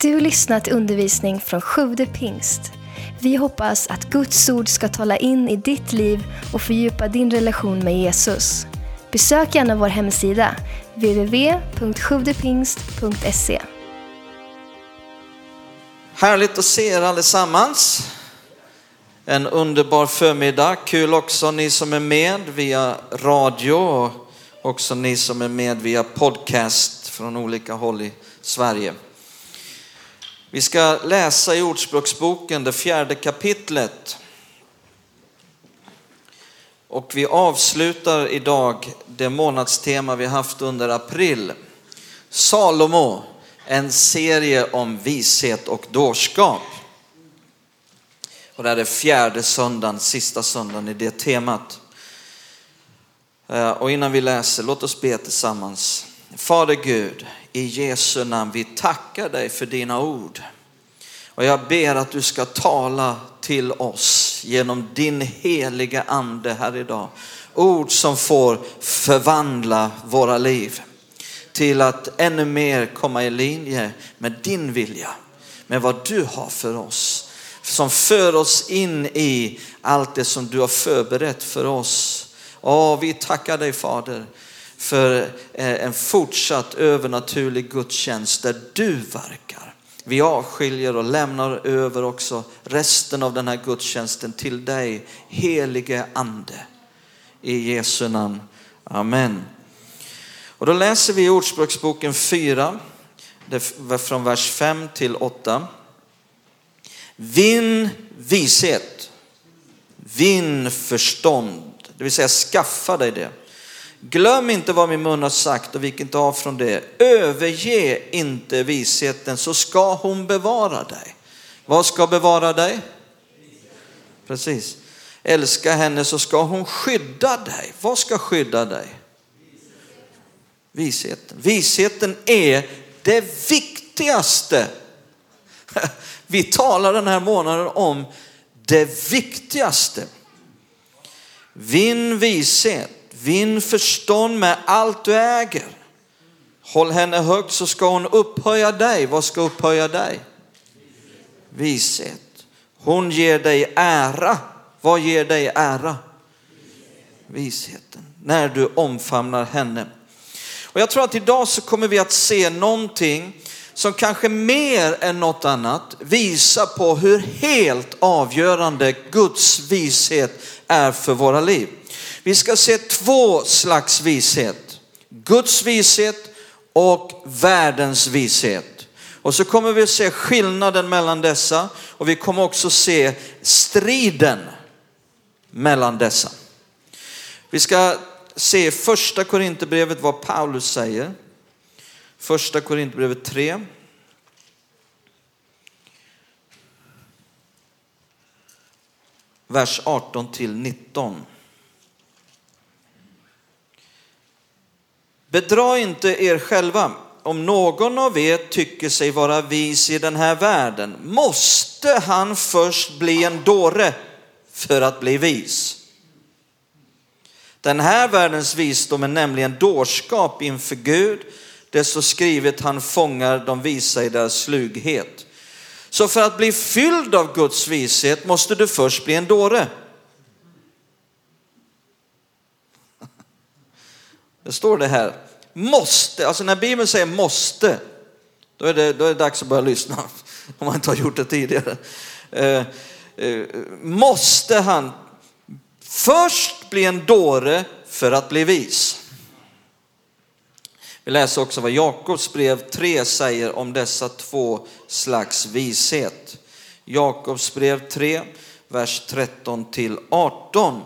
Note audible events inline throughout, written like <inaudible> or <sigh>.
Du har lyssnat till undervisning från Sjude pingst. Vi hoppas att Guds ord ska tala in i ditt liv och fördjupa din relation med Jesus. Besök gärna vår hemsida, www.sjuvdepingst.se. Härligt att se er allesammans. En underbar förmiddag. Kul också ni som är med via radio och också ni som är med via podcast från olika håll i Sverige. Vi ska läsa i Ordspråksboken, det fjärde kapitlet. Och vi avslutar idag det månadstema vi haft under april. Salomo, en serie om vishet och dårskap. Och det här är fjärde söndagen, sista söndagen i det temat. Eh, och innan vi läser, låt oss be tillsammans. Fader Gud, i Jesu namn, vi tackar dig för dina ord. Och jag ber att du ska tala till oss genom din heliga ande här idag. Ord som får förvandla våra liv till att ännu mer komma i linje med din vilja, med vad du har för oss. Som för oss in i allt det som du har förberett för oss. Åh, vi tackar dig Fader för eh, en fortsatt övernaturlig gudstjänst där du verkar. Vi avskiljer och lämnar över också resten av den här gudstjänsten till dig, helige ande. I Jesu namn. Amen. Och då läser vi i Ordspråksboken 4, från vers 5 till 8. Vinn vishet, vinn förstånd, det vill säga skaffa dig det. Glöm inte vad min mun har sagt och vik inte av från det. Överge inte visheten så ska hon bevara dig. Vad ska bevara dig? Precis. Älska henne så ska hon skydda dig. Vad ska skydda dig? Visheten. Visheten är det viktigaste. <laughs> Vi talar den här månaden om det viktigaste. Vinn vishet. Vinn förstånd med allt du äger. Håll henne högt så ska hon upphöja dig. Vad ska upphöja dig? Vishet. Hon ger dig ära. Vad ger dig ära? Visheten. När du omfamnar henne. Och jag tror att idag så kommer vi att se någonting som kanske mer än något annat visar på hur helt avgörande Guds vishet är för våra liv. Vi ska se två slags vishet. Guds vishet och världens vishet. Och så kommer vi att se skillnaden mellan dessa och vi kommer också se striden mellan dessa. Vi ska se första Korinthierbrevet vad Paulus säger. Första Korinthierbrevet 3. Vers 18 till 19. Bedra inte er själva. Om någon av er tycker sig vara vis i den här världen måste han först bli en dåre för att bli vis. Den här världens visdom är nämligen dårskap inför Gud. Det så skrivet, han fångar de visa i deras slughet. Så för att bli fylld av Guds vishet måste du först bli en dåre. Det står det här. Måste, alltså när Bibeln säger måste, då är det, då är det dags att börja lyssna. <laughs> Om man inte har gjort det tidigare. Eh, eh, måste han först bli en dåre för att bli vis? Vi läser också vad Jakobs brev 3 säger om dessa två slags vishet. Jakobs brev 3, vers 13 till 18.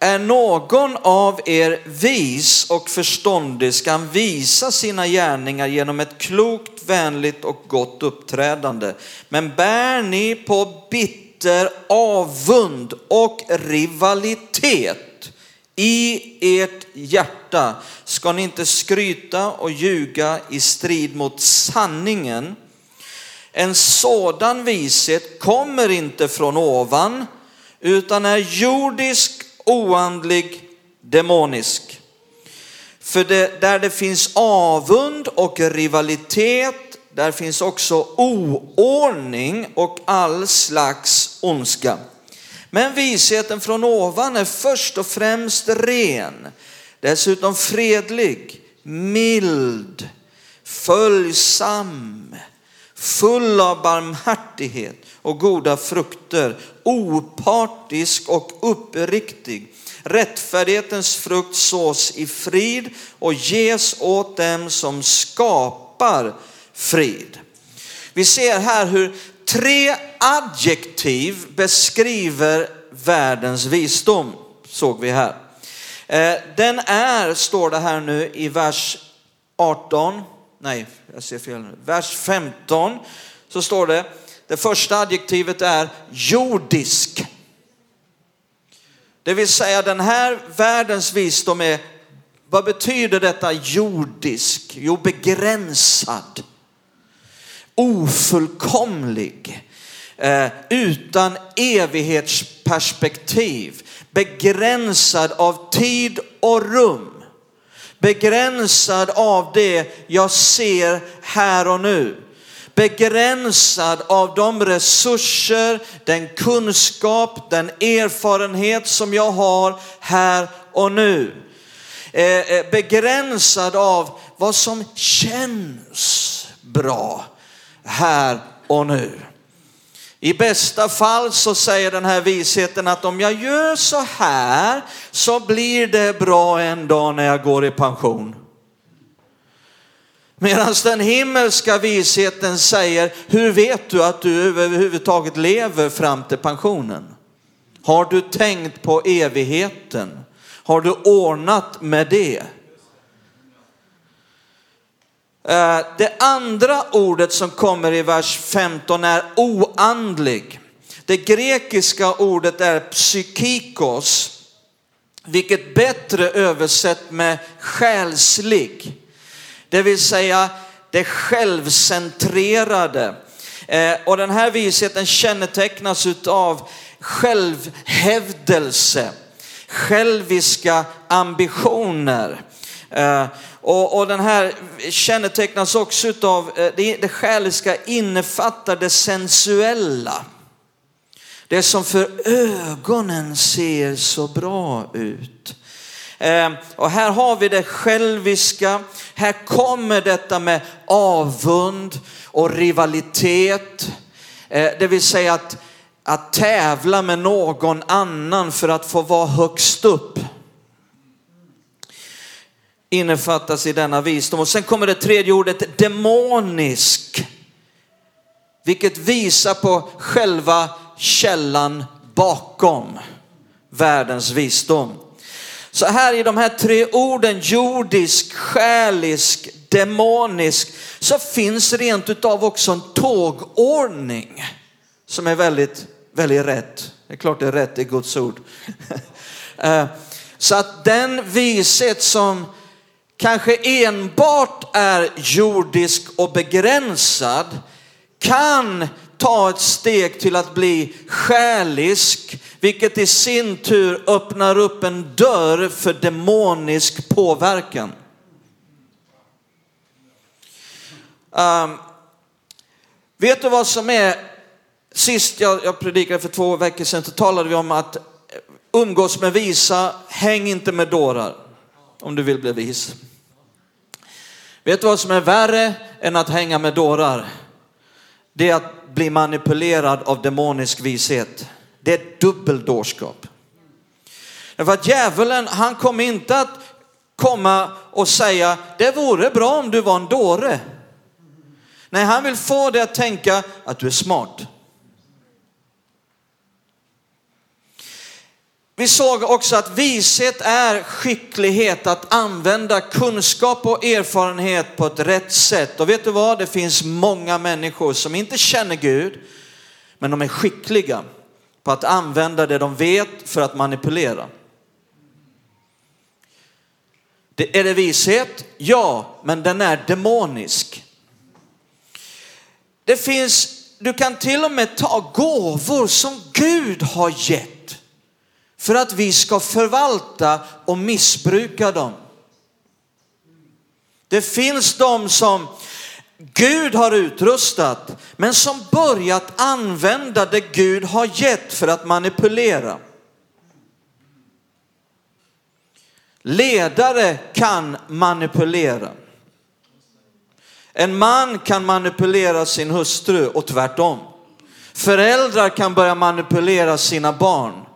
Är någon av er vis och förståndig ska han visa sina gärningar genom ett klokt, vänligt och gott uppträdande. Men bär ni på bitter avund och rivalitet i ert hjärta ska ni inte skryta och ljuga i strid mot sanningen. En sådan vishet kommer inte från ovan utan är jordisk oandlig, demonisk. För det, där det finns avund och rivalitet, där finns också oordning och all slags ondska. Men visheten från ovan är först och främst ren, dessutom fredlig, mild, följsam, full av barmhärtighet och goda frukter, opartisk och uppriktig. Rättfärdighetens frukt sås i frid och ges åt dem som skapar frid. Vi ser här hur tre adjektiv beskriver världens visdom, såg vi här. Eh, den är, står det här nu i vers 18, nej, jag ser fel nu, vers 15, så står det, det första adjektivet är jordisk. Det vill säga den här världens visdom är, vad betyder detta jordisk? Jo, begränsad, ofullkomlig, eh, utan evighetsperspektiv, begränsad av tid och rum, begränsad av det jag ser här och nu begränsad av de resurser, den kunskap, den erfarenhet som jag har här och nu. Eh, eh, begränsad av vad som känns bra här och nu. I bästa fall så säger den här visheten att om jag gör så här så blir det bra en dag när jag går i pension. Medan den himmelska visheten säger, hur vet du att du överhuvudtaget lever fram till pensionen? Har du tänkt på evigheten? Har du ordnat med det? Eh, det andra ordet som kommer i vers 15 är oandlig. Det grekiska ordet är psykikos, vilket bättre översätt med själslig det vill säga det självcentrerade. Eh, och den här visheten kännetecknas av självhävdelse, själviska ambitioner. Eh, och, och den här kännetecknas också av, eh, det, det själiska innefattar det sensuella. Det som för ögonen ser så bra ut. Ehm, och här har vi det själviska. Här kommer detta med avund och rivalitet. Ehm, det vill säga att, att tävla med någon annan för att få vara högst upp. Innefattas i denna visdom. Och sen kommer det tredje ordet demonisk. Vilket visar på själva källan bakom världens visdom. Så här i de här tre orden, jordisk, själisk, demonisk, så finns rent utav också en tågordning som är väldigt, väldigt rätt. Det är klart det är rätt i Guds ord. <laughs> Eh, så att den vishet som kanske enbart är jordisk och begränsad kan ta ett steg till att bli själisk, vilket i sin tur öppnar upp en dörr för demonisk påverkan. Um, vet du vad som är, sist jag, jag predikade för två veckor sedan så talade vi om att umgås med visa, häng inte med dårar om du vill bli vis. Vet du vad som är värre än att hänga med dårar? Det är att bli manipulerad av demonisk vishet. Det är dubbeldårskap. Därför att djävulen, han kommer inte att komma och säga, det vore bra om du var en dåre. Nej, han vill få dig att tänka att du är smart. Vi såg också att vishet är skicklighet att använda kunskap och erfarenhet på ett rätt sätt. Och vet du vad? Det finns många människor som inte känner Gud, men de är skickliga på att använda det de vet för att manipulera. Det, är det vishet? Ja, men den är demonisk. Det finns, du kan till och med ta gåvor som Gud har gett för att vi ska förvalta och missbruka dem. Det finns de som Gud har utrustat, men som börjat använda det Gud har gett för att manipulera. Ledare kan manipulera. En man kan manipulera sin hustru och tvärtom. Föräldrar kan börja manipulera sina barn.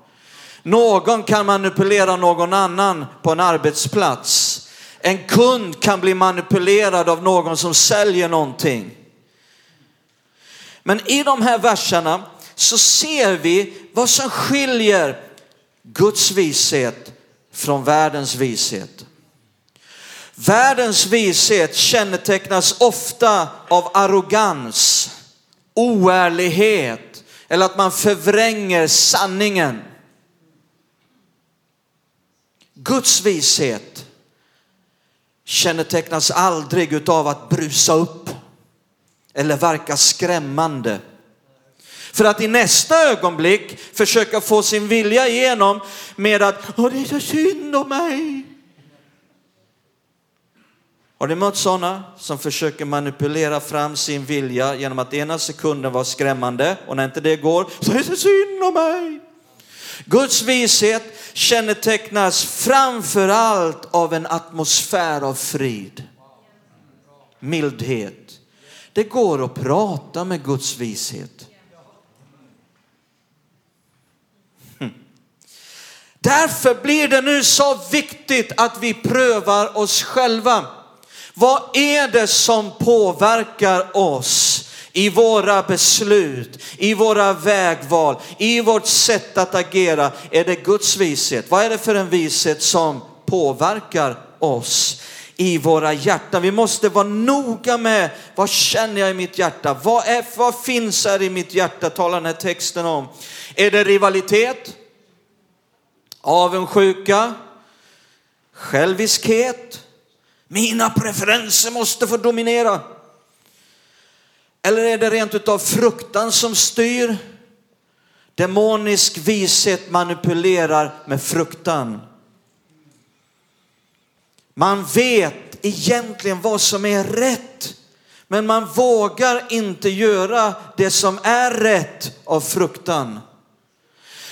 Någon kan manipulera någon annan på en arbetsplats. En kund kan bli manipulerad av någon som säljer någonting. Men i de här verserna så ser vi vad som skiljer Guds vishet från världens vishet. Världens vishet kännetecknas ofta av arrogans, oärlighet eller att man förvränger sanningen. Guds vishet kännetecknas aldrig av att brusa upp eller verka skrämmande. För att i nästa ögonblick försöka få sin vilja igenom med att Åh, det är så synd om mig. Har ni mött sådana som försöker manipulera fram sin vilja genom att ena sekunden vara skrämmande och när inte det går så är det så synd om mig. Guds vishet kännetecknas framför allt av en atmosfär av frid, mildhet. Det går att prata med Guds vishet. Hm. Därför blir det nu så viktigt att vi prövar oss själva. Vad är det som påverkar oss? I våra beslut, i våra vägval, i vårt sätt att agera. Är det Guds vishet? Vad är det för en vishet som påverkar oss i våra hjärtan? Vi måste vara noga med vad känner jag i mitt hjärta? Vad, är, vad finns här i mitt hjärta? Talar den här texten om. Är det rivalitet? Avundsjuka? Själviskhet? Mina preferenser måste få dominera. Eller är det rent utav fruktan som styr? Demonisk vishet manipulerar med fruktan. Man vet egentligen vad som är rätt, men man vågar inte göra det som är rätt av fruktan.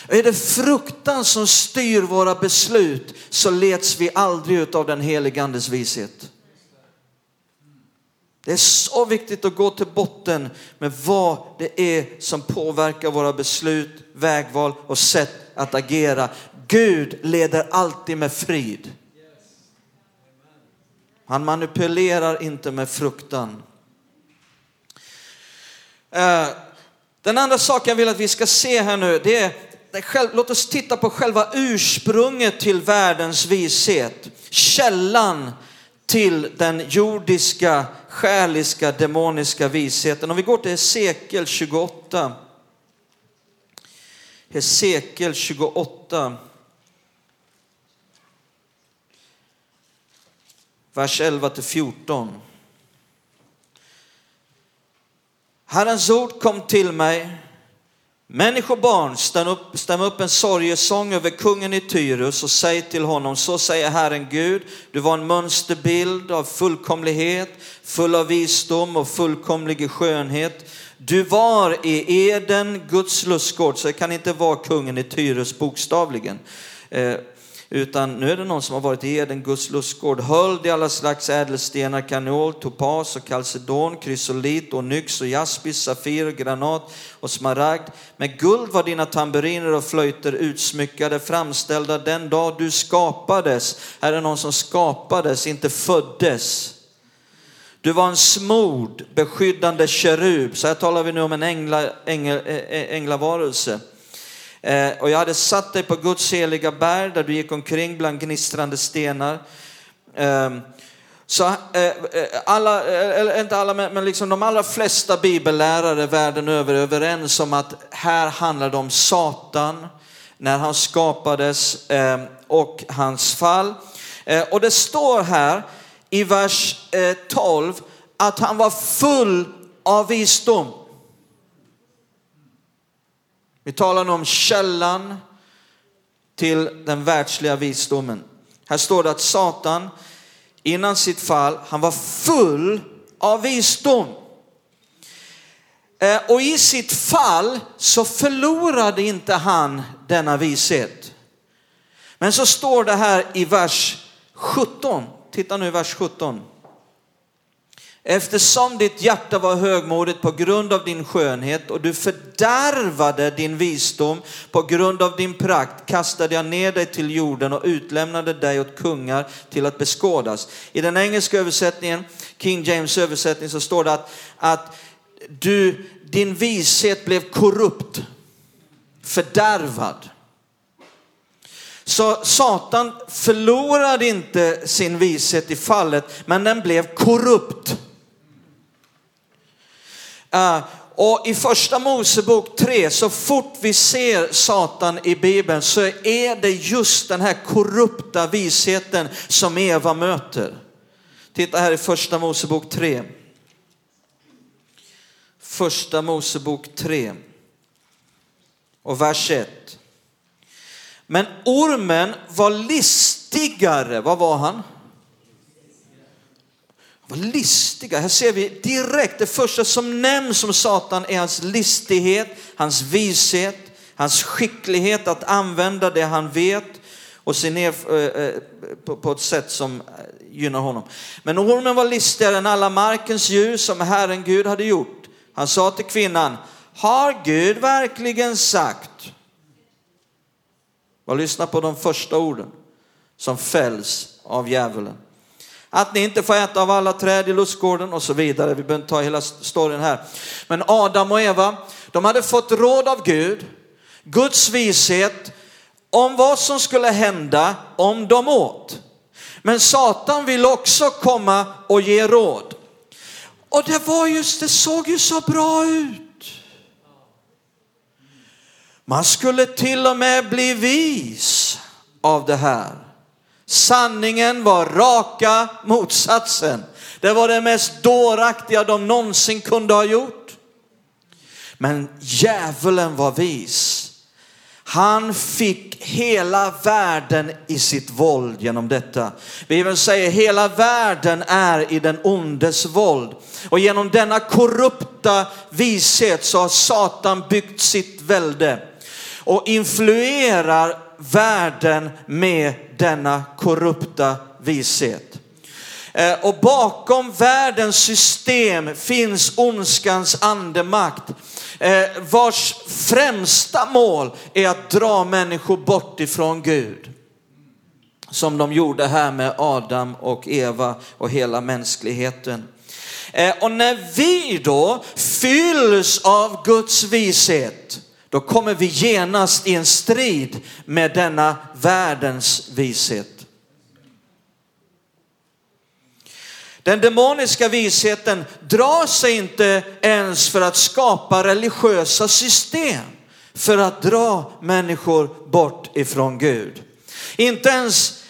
Är det fruktan som styr våra beslut så leds vi aldrig av den helige andes vishet. Det är så viktigt att gå till botten med vad det är som påverkar våra beslut, vägval och sätt att agera. Gud leder alltid med frid. Han manipulerar inte med fruktan. Eh, den andra saken jag vill att vi ska se här nu, det är, låt oss titta på själva ursprunget till världens vishet. Källan till den jordiska, själiska, demoniska visheten. Om vi går till Hesekiel 28. Hesekiel 28. Vers 11 till 14. Herrens ord kom till mig Människobarn, stäm upp, stäm upp en sorgesång över kungen i Tyrus och säg till honom, så säger Herren Gud, du var en mönsterbild av fullkomlighet, full av visdom och fullkomlig skönhet. Du var i Eden, Guds lustgård, så det kan inte vara kungen i Tyrus bokstavligen. Eh, utan nu är det någon som har varit i Eden, Guds lustgård, höljd i alla slags ädelstenar, kanol, topas och kalcedon, krysolit, onyx och jaspis, safir, granat och smaragd. Med guld var dina tamburiner och flöjter utsmyckade, framställda den dag du skapades. Här är någon som skapades, inte föddes. Du var en smord, beskyddande kerub. Så här talar vi nu om en ängla, ängel, änglavarelse. Eh, och jag hade satt dig på Guds heliga berg där du gick omkring bland gnistrande stenar. Ehm, så eh, eh, alla, eller inte alla, men liksom de allra flesta bibellärare världen över är överens om att här handlar det om Satan när han skapades ehm, och hans fall. Och det står här i vers 12 att han var full av visdom. Vi talar nu om källan till den världsliga visdomen. Här står det att Satan innan sitt fall, han var full av visdom. Eh, och i sitt fall så förlorade inte han denna vishet. Men så står det här i vers 17. Titta nu i vers 17. Eftersom ditt hjärta var högmodigt på grund av din skönhet och du fördärvade din visdom på grund av din prakt kastade jag ner dig till jorden och utlämnade dig åt kungar till att beskådas. I den engelska översättningen, King James översättning, så står det att, att du, din vishet blev korrupt, fördärvad. Så Satan förlorade inte sin vishet i fallet, men den blev korrupt. Uh, och i första Mosebok 3, så fort vi ser Satan i Bibeln så är det just den här korrupta visheten som Eva möter. Titta här i första Mosebok 3. Första Mosebok 3 och vers 1. Men ormen var listigare, vad var han? Vad listiga. Här ser vi direkt, det första som nämns om Satan är hans listighet, hans vishet, hans skicklighet att använda det han vet och se ner eh, eh, på ett sätt som eh, gynnar honom. Men ormen var listigare än alla markens djur som Herren Gud hade gjort. Han sa till kvinnan, har Gud verkligen sagt? Och lyssna på de första orden som fälls av djävulen att ni inte får äta av alla träd i lustgården och så vidare. Vi behöver inte ta hela storyn här. Men Adam och Eva, de hade fått råd av Gud, Guds vishet om vad som skulle hända om de åt. Men Satan vill också komma och ge råd. Och det var just, det såg ju så bra ut. Man skulle till och med bli vis av det här. Sanningen var raka motsatsen. Det var det mest dåraktiga de någonsin kunde ha gjort. Men djävulen var vis. Han fick hela världen i sitt våld genom detta. Bibeln säger hela världen är i den ondes våld. Och genom denna korrupta vishet så har Satan byggt sitt välde och influerar världen med denna korrupta vishet. Eh, och bakom världens system finns ondskans andemakt eh, vars främsta mål är att dra människor bort ifrån Gud. Som de gjorde här med Adam och Eva och hela mänskligheten. Eh, och när vi då fylls av Guds vishet då kommer vi genast i en strid med denna världens vishet. Den demoniska visheten drar sig inte ens för att skapa religiösa system för att dra människor bort ifrån Gud. Inte ens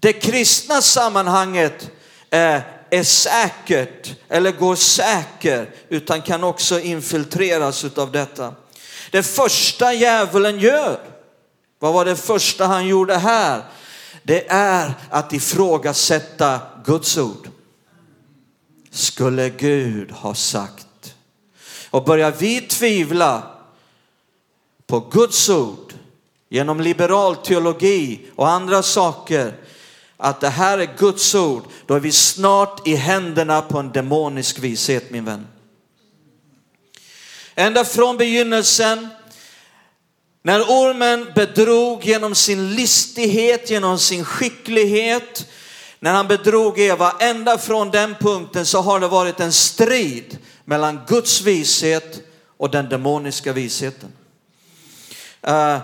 det kristna sammanhanget eh, är säkert eller går säker utan kan också infiltreras av detta. Det första djävulen gör, vad var det första han gjorde här? Det är att ifrågasätta Guds ord. Skulle Gud ha sagt? Och börjar vi tvivla på Guds ord genom liberal teologi och andra saker, att det här är Guds ord, då är vi snart i händerna på en demonisk vishet min vän. Ända från begynnelsen, när ormen bedrog genom sin listighet, genom sin skicklighet, när han bedrog Eva, ända från den punkten så har det varit en strid mellan Guds vishet och den demoniska visheten. Uh,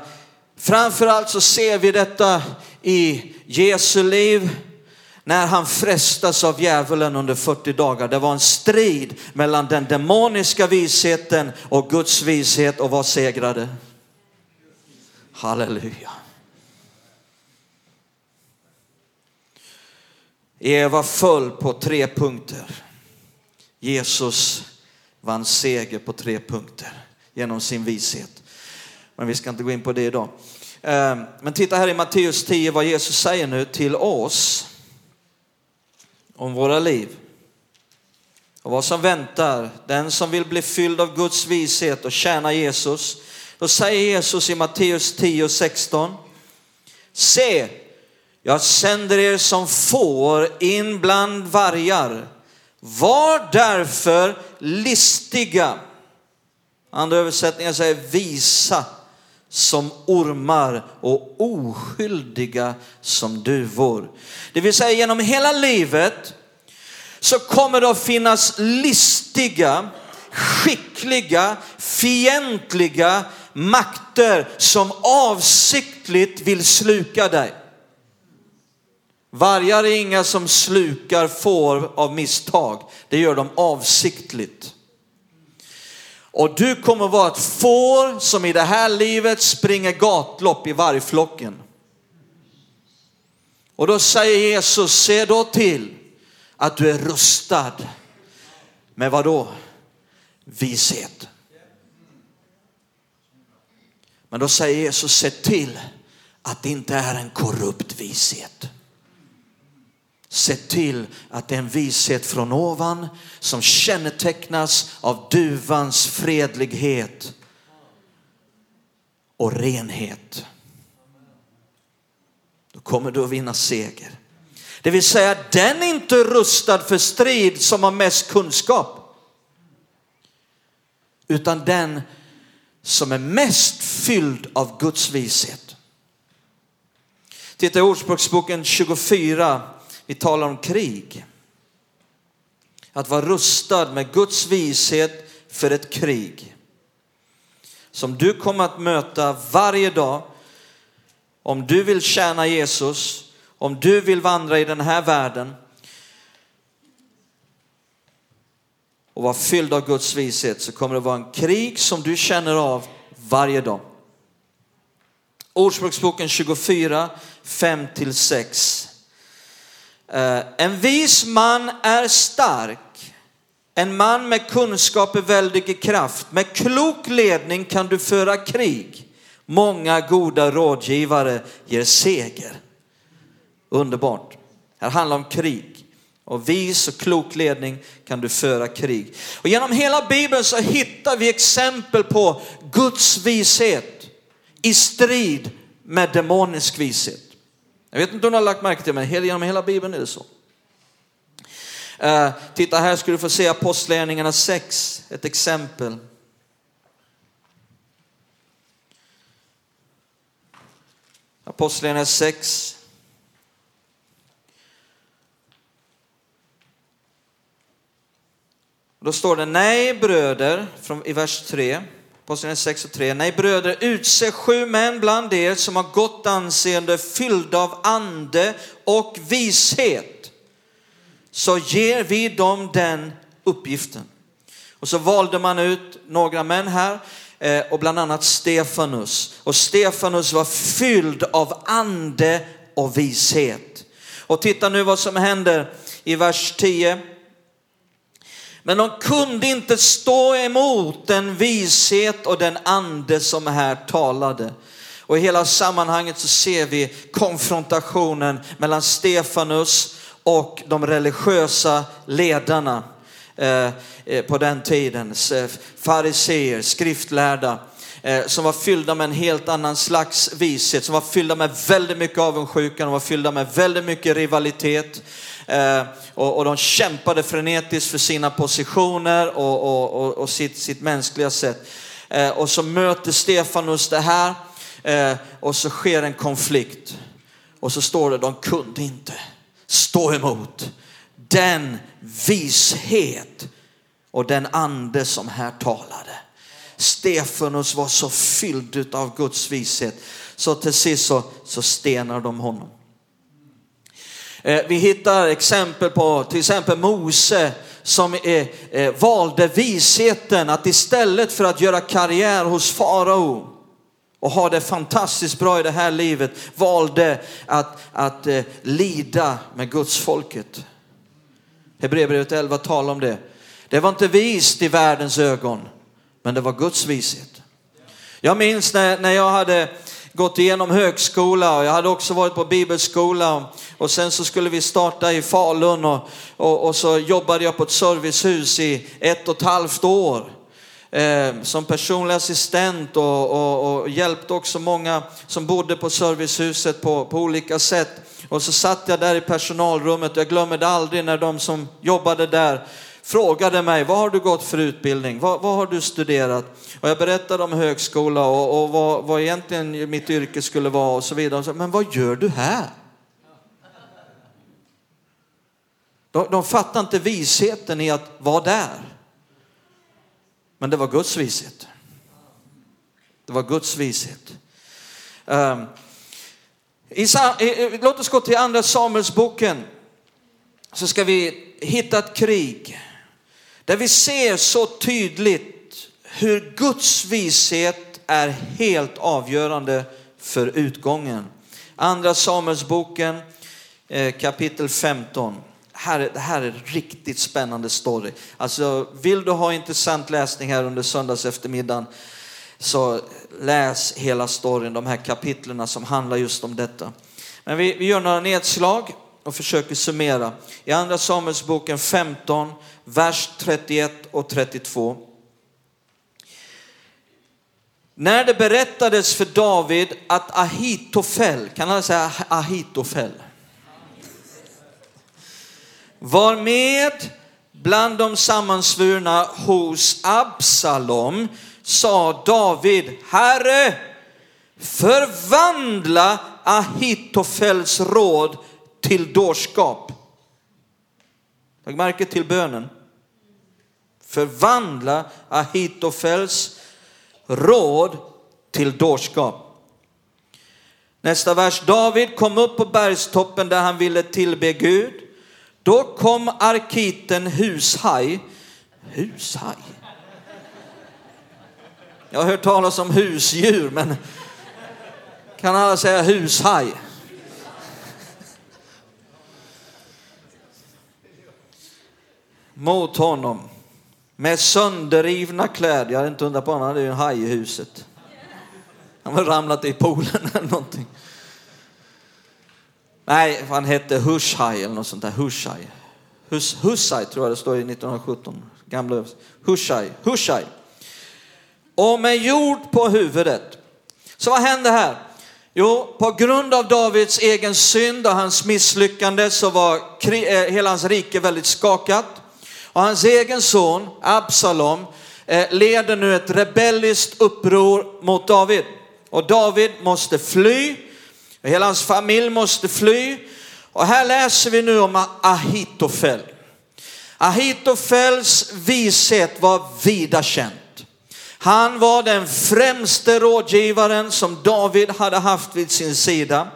framförallt så ser vi detta i Jesu liv, när han frestas av djävulen under 40 dagar. Det var en strid mellan den demoniska visheten och Guds vishet och vad segrade? Halleluja. Eva föll på tre punkter. Jesus vann seger på tre punkter genom sin vishet. Men vi ska inte gå in på det idag. Ehm, men titta här i Matteus 10 vad Jesus säger nu till oss om våra liv. och vad som väntar den som vill bli fylld av Guds vishet och tjäna Jesus. Då säger Jesus i Matteus 10 och 16. Se, jag sänder er som får in bland vargar. Var därför listiga. Andra översättningar säger visa som ormar och oskyldiga som duvor. Det vill säga genom hela livet så kommer det att finnas listiga, skickliga, fientliga makter som avsiktligt vill sluka dig. Vargar är inga som slukar får av misstag. Det gör de avsiktligt. Och du kommer vara ett får som i det här livet springer gatlopp i vargflocken. Och då säger Jesus, se då till att du är rustad med vad då? Vishet. Men då säger Jesus, se till att det inte är en korrupt vishet. Se till att det är en vishet från ovan som kännetecknas av duvans fredlighet och renhet. Då kommer du att vinna seger. Det vill säga, den är inte rustad för strid som har mest kunskap. Utan den som är mest fylld av Guds vishet. Titta i Ordspråksboken 24, vi talar om krig. Att vara rustad med Guds vishet för ett krig. Som du kommer att möta varje dag om du vill tjäna Jesus om du vill vandra i den här världen och vara fylld av Guds vishet så kommer det vara en krig som du känner av varje dag. Ordspråksboken 24, 5-6. Eh, en vis man är stark, en man med kunskap är väldig i kraft. Med klok ledning kan du föra krig. Många goda rådgivare ger seger. Underbart. Här handlar om krig. Och vis och klok ledning kan du föra krig. Och genom hela Bibeln så hittar vi exempel på Guds vishet i strid med demonisk vishet. Jag vet inte om du har lagt märke till det, men genom hela Bibeln är det så. Eh, titta här ska du få se Apostlagärningarna 6, ett exempel. Apostlagärningarna 6, Då står det, nej bröder, från, i vers 3, Apostlagärningarna 6 och 3. Nej bröder, utse sju män bland er som har gott anseende, fyllda av ande och vishet. Så ger vi dem den uppgiften. Och så valde man ut några män här eh, och bland annat Stefanus. Och Stefanus var fylld av ande och vishet. Och titta nu vad som händer i vers 10. Men de kunde inte stå emot den vishet och den ande som här talade. Och i hela sammanhanget så ser vi konfrontationen mellan Stefanus och de religiösa ledarna eh, eh, på den tiden. Eh, fariseer, skriftlärda som var fyllda med en helt annan slags vishet, som var fyllda med väldigt mycket avundsjuka, de var fyllda med väldigt mycket rivalitet. Eh, och, och de kämpade frenetiskt för sina positioner och, och, och, och sitt, sitt mänskliga sätt. Eh, och så möter Stefanus det här eh, och så sker en konflikt. Och så står det, de kunde inte stå emot den vishet och den ande som här talade. Stefanus var så fylld av Guds vishet så till sist så, så stenar de honom. Eh, vi hittar exempel på till exempel Mose som eh, valde visheten att istället för att göra karriär hos farao och ha det fantastiskt bra i det här livet valde att, att eh, lida med Guds folket. Hebreerbrevet 11 talar om det. Det var inte vist i världens ögon, men det var Guds vishet. Jag minns när, när jag hade gått igenom högskola. Och jag hade också varit på bibelskola. Och sen så skulle vi starta i Falun och, och, och så jobbade jag på ett servicehus i ett och ett halvt år eh, som personlig assistent och, och, och, hjälpte också många som bodde på servicehuset på, på olika sätt. Och så satt jag där i personalrummet. Och jag glömmer det aldrig när de som jobbade där frågade mig, vad har du gått för utbildning? Vad, vad har du studerat? Och jag berättade om högskola och, och vad, vad egentligen mitt yrke skulle vara och så vidare. Så, Men vad gör du här? De, de fattar inte visheten i att vara där. Men det var Guds vishet. Det var Guds vishet. Um, i, låt oss gå till andra Samuelsboken. Så ska vi hitta ett krig där vi ser så tydligt hur Guds vishet är helt avgörande för utgången. Andra Samuelsboken eh, kapitel 15 här, det här är en riktigt spännande story. Alltså, vill du ha intressant läsning här under söndags eftermiddagen så läs hela storyn, de här kapitlerna som handlar just om detta. Men vi, vi gör några nedslag och försöker summera. I andra Samuelsboken 15, vers 31 och 32. När det berättades för David att Ahitofel, kan alla säga Ahitofel? var med bland de sammansvurna hos Absalom sa David, Herre, förvandla Ahitofels råd till dårskap. Lägg märke till bönen. Förvandla Ahitofels råd till dårskap. Nästa vers. David kom upp på bergstoppen där han ville tillbe Gud. Då kom arkiten Hushaj. Hushaj? Jag har hört talas om husdjur, men kan alla säga hushaj? Mot honom med sönderrivna kläder. Jag hade inte undrat på honom, han hade ju en haj i huset. Han hade ramlat i poolen <laughs> eller någonting. Nej, han hette Hushaj eller något sånt där. Hushaj? Hus, Hushaj tror jag det står i 1917. Gamla hushaj. Och med jord på huvudet. Så vad hände här? Jo, på grund av Davids egen synd och hans misslyckande så var eh, hela hans rike väldigt skakat. Och hans egen son Absalom eh, leder nu ett rebelliskt uppror mot David. Och David måste fly Hela hans familj måste fly. Och här läser vi nu om Ahitofel. Ahitofels vishet var vida känt. Han var den främste rådgivaren som David hade haft vid sin sida.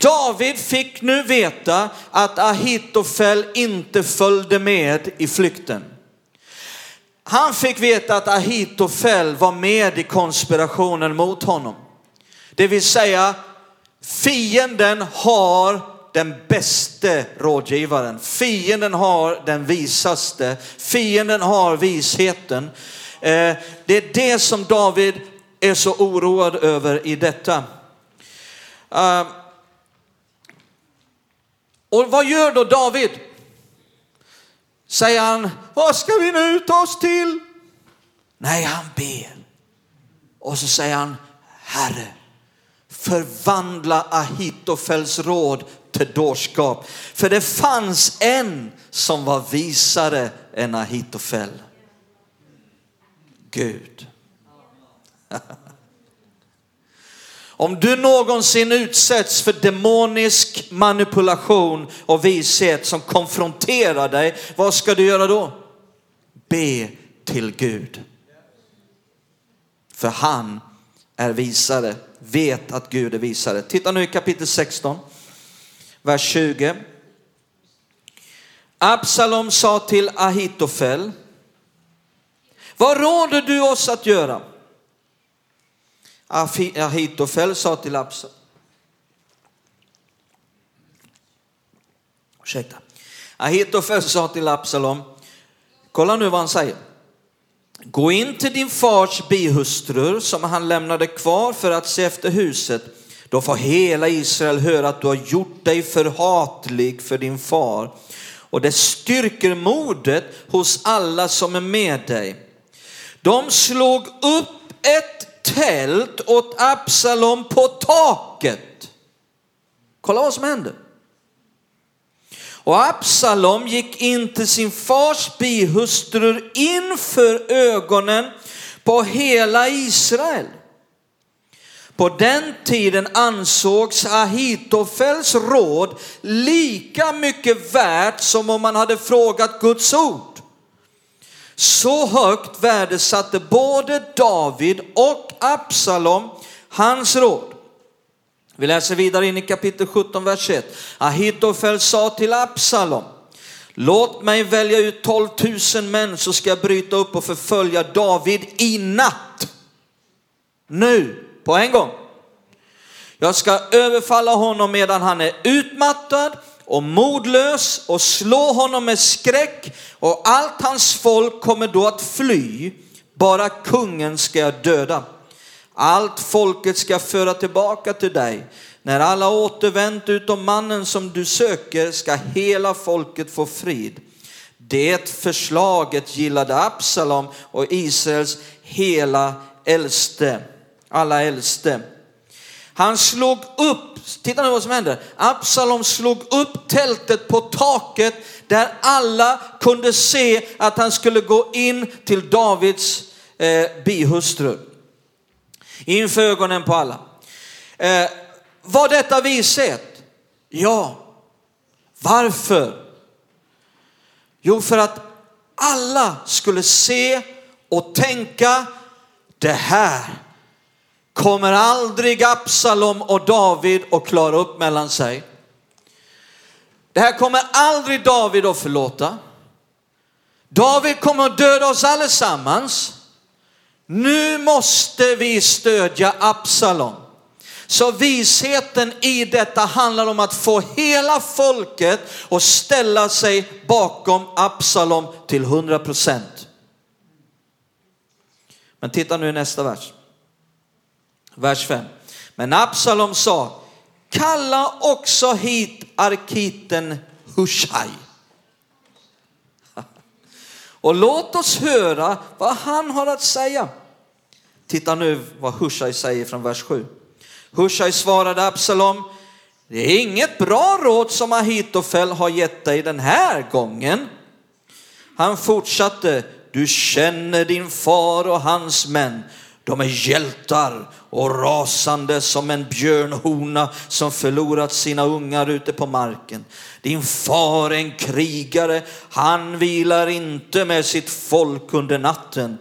David fick nu veta att Ahitofel inte följde med i flykten. Han fick veta att Ahitofel var med i konspirationen mot honom. Det vill säga Fienden har den bäste rådgivaren. Fienden har den visaste. Fienden har visheten. Eh, det är det som David är så oroad över i detta. Eh, och vad gör då David? Säger han, vad ska vi nu ta oss till? Nej, han ber. Och så säger han, Herre, förvandla Ahitofels råd till dårskap. För det fanns en som var visare än Ahitofel. Gud. <laughs> Om du någonsin utsätts för demonisk manipulation och vishet som konfronterar dig, vad ska du göra då? Be till Gud. För han är visare vet att Gud är visare. Titta nu i kapitel 16, vers 20. Absalom sa till Ahitofel, vad råder du oss att göra? Ahitofel sa till Absalom, ursäkta. Ahitofel sa till Absalom, kolla nu vad han säger. Gå in till din fars bihustrur som han lämnade kvar för att se efter huset. Då får hela Israel höra att du har gjort dig förhatlig för din far. Och det styrker modet hos alla som är med dig. De slog upp ett tält åt Absalom på taket. Kolla vad som hände. Och Absalom gick in till sin fars bihustrur inför ögonen på hela Israel. På den tiden ansågs Ahitofels råd lika mycket värt som om man hade frågat Guds ord. Så högt värdesatte både David och Absalom hans råd. Vi läser vidare in i kapitel 17, vers 1. Ahitofel sa till Absalom, låt mig välja ut 12 000 män så ska jag bryta upp och förfölja David i natt. Nu, på en gång. Jag ska överfalla honom medan han är utmattad och modlös och slå honom med skräck och allt hans folk kommer då att fly. Bara kungen ska jag döda. Allt folket ska föra tillbaka till dig. När alla återvänt utom mannen som du söker ska hela folket få frid. Det förslaget gillade Absalom och Israels hela äldste, alla äldste. Han slog upp, titta nu vad som hände, Absalom slog upp tältet på taket där alla kunde se att han skulle gå in till Davids eh, bihustru inför ögonen på alla. Eh, var detta vishet? Ja. Varför? Jo, för att alla skulle se och tänka, det här kommer aldrig Absalom och David att klara upp mellan sig. Det här kommer aldrig David att förlåta. David kommer att döda oss allesammans. Nu måste vi stödja Absalom. Så visheten i detta handlar om att få hela folket att ställa sig bakom Absalom till 100 procent. Men titta nu i nästa vers. Vers 5. Men Absalom sa, kalla också hit arkiten Hushai. <laughs> Och låt oss höra vad han har att säga. Titta nu vad Hushai säger från vers 7. Hushai svarade Absalom, det är inget bra råd som Ahitofel har gett dig den här gången. Han fortsatte, du känner din far och hans män. De är hjältar och rasande som en björnhona som förlorat sina ungar ute på marken. Din far är en krigare, han vilar inte med sitt folk under natten.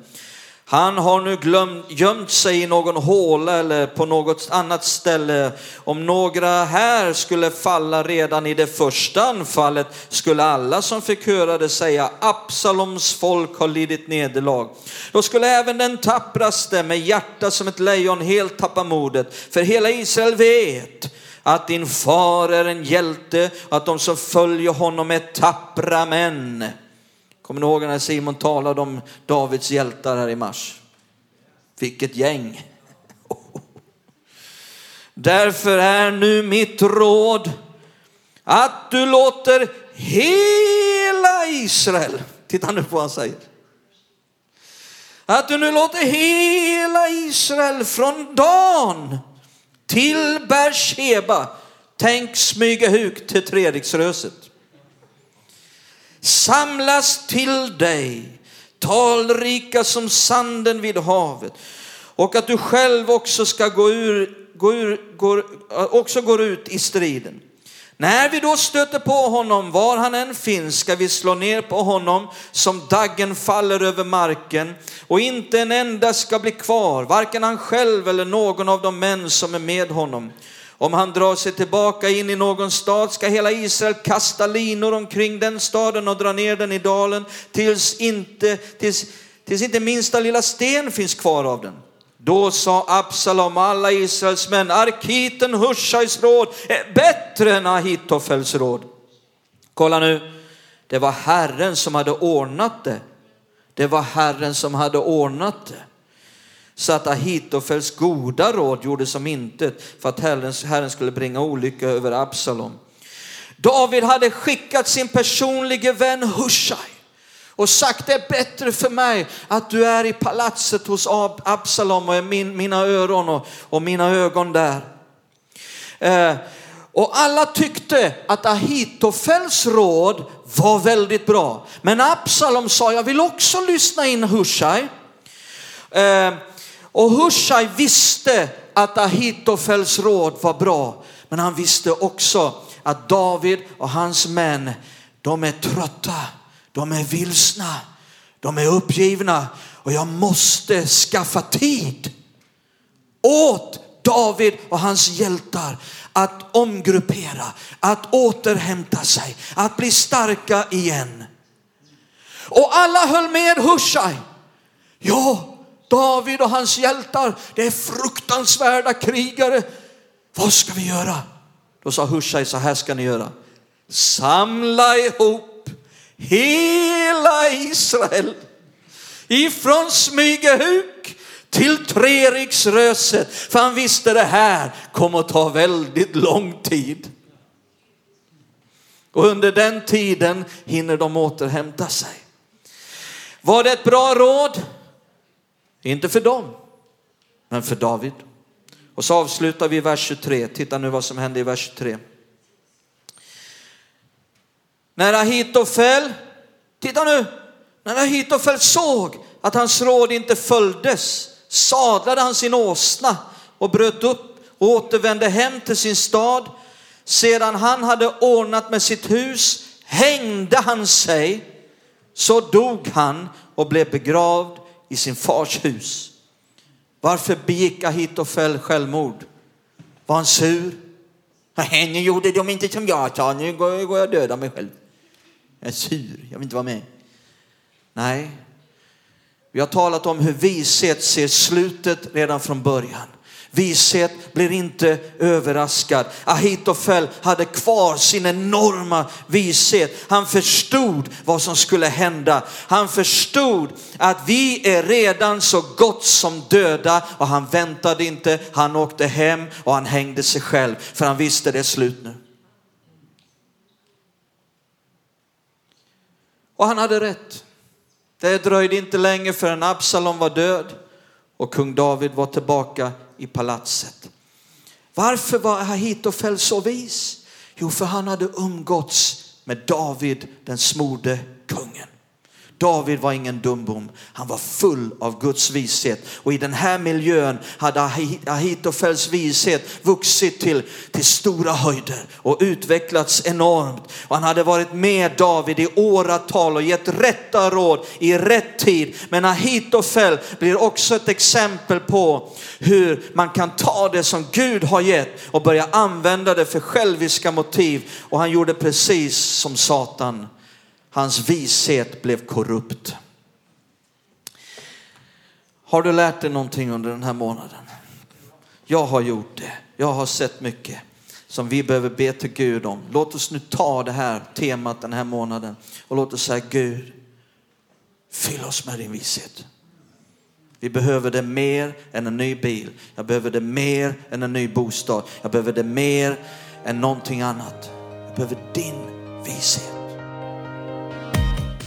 Han har nu glömt, gömt sig i någon håla eller på något annat ställe. Om några här skulle falla redan i det första anfallet skulle alla som fick höra det säga Absaloms folk har lidit nederlag. Då skulle även den tappraste med hjärta som ett lejon helt tappa modet. För hela Israel vet att din far är en hjälte, att de som följer honom är tappra män. Kommer ni ihåg när Simon talade om Davids hjältar här i mars? Vilket gäng. Därför är nu mitt råd att du låter hela Israel, titta nu på vad han säger. Att du nu låter hela Israel från Dan till Bersheba, tänk smyga huk till Treriksröset samlas till dig, talrika som sanden vid havet. Och att du själv också ska gå ur, gå ur, går, också går ut i striden. När vi då stöter på honom, var han än finns, ska vi slå ner på honom som daggen faller över marken och inte en enda ska bli kvar, varken han själv eller någon av de män som är med honom. Om han drar sig tillbaka in i någon stad ska hela Israel kasta linor omkring den staden och dra ner den i dalen tills inte, tills, tills inte minsta lilla sten finns kvar av den. Då sa Absalom och alla Israels män, Arkiten Hushais råd är bättre än Ahitofels råd. Kolla nu, det var Herren som hade ordnat det. Det var Herren som hade ordnat det. Så att Ahitofels goda råd gjorde som intet för att Herren, skulle bringa olycka över Absalom. David hade skickat sin personliga vän Hushai och sagt det är bättre för mig att du är i palatset hos Absalom och är min, mina öron och, och mina ögon där. Eh, och alla tyckte att Ahitofels råd var väldigt bra. Men Absalom sa, jag vill också lyssna in Hushai. Eh, och Hushai visste att Ahitofels råd var bra. Men han visste också att David och hans män, de är trötta, de är vilsna, de är uppgivna och jag måste skaffa tid åt David och hans hjältar att omgruppera, att återhämta sig, att bli starka igen. Och alla höll med Hushai. Ja, David och hans hjältar, det är fruktansvärda krigare. Vad ska vi göra? Då sa Hushai, så här ska ni göra. Samla ihop hela Israel ifrån Smygehuk till Treriksröset. För han visste det här kommer att ta väldigt lång tid. Och under den tiden hinner de återhämta sig. Var det ett bra råd? Inte för dem, men för David. Och så avslutar vi vers 23. Titta nu vad som händer i vers 23. När Ahitofel, titta nu, när Ahitofel såg att hans råd inte följdes sadlade han sin åsna och bröt upp och återvände hem till sin stad. Sedan han hade ordnat med sitt hus hängde han sig, så dog han och blev begravd i sin fars hus. Varför begick Ahitofel självmord? Var han sur? Nu gjorde de inte som jag sa, nu går jag och dödar mig själv. Jag är sur, jag vill inte vara med. Nej, vi har talat om hur vishet ser slutet redan från början. Vishet blir inte överraskad. Ahitofel hade kvar sin enorma vishet. Han förstod vad som skulle hända. Han förstod att vi är redan så gott som döda och han väntade inte. Han åkte hem och han hängde sig själv för han visste det är slut nu. Och han hade rätt. Det dröjde inte länge förrän Absalom var död och kung David var tillbaka i palatset. Varför var Ahitofel så vis? Jo, för han hade umgåtts med David, den smorde kungen. David var ingen dumbom, han var full av Guds vishet. Och i den här miljön hade Ahitofels vishet vuxit till, till stora höjder och utvecklats enormt. Och han hade varit med David i åratal och gett rätta råd i rätt tid. Men Ahitofel blir också ett exempel på hur man kan ta det som Gud har gett och börja använda det för själviska motiv. Och han gjorde precis som Satan Hans vishet blev korrupt. Har du lärt dig någonting under den här månaden? Jag har gjort det. Jag har sett mycket som vi behöver be till Gud om. Låt oss nu ta det här temat den här månaden och låt oss säga Gud, fyll oss med din vishet. Vi behöver det mer än en ny bil. Jag behöver det mer än en ny bostad. Jag behöver det mer än någonting annat. Jag behöver din vishet.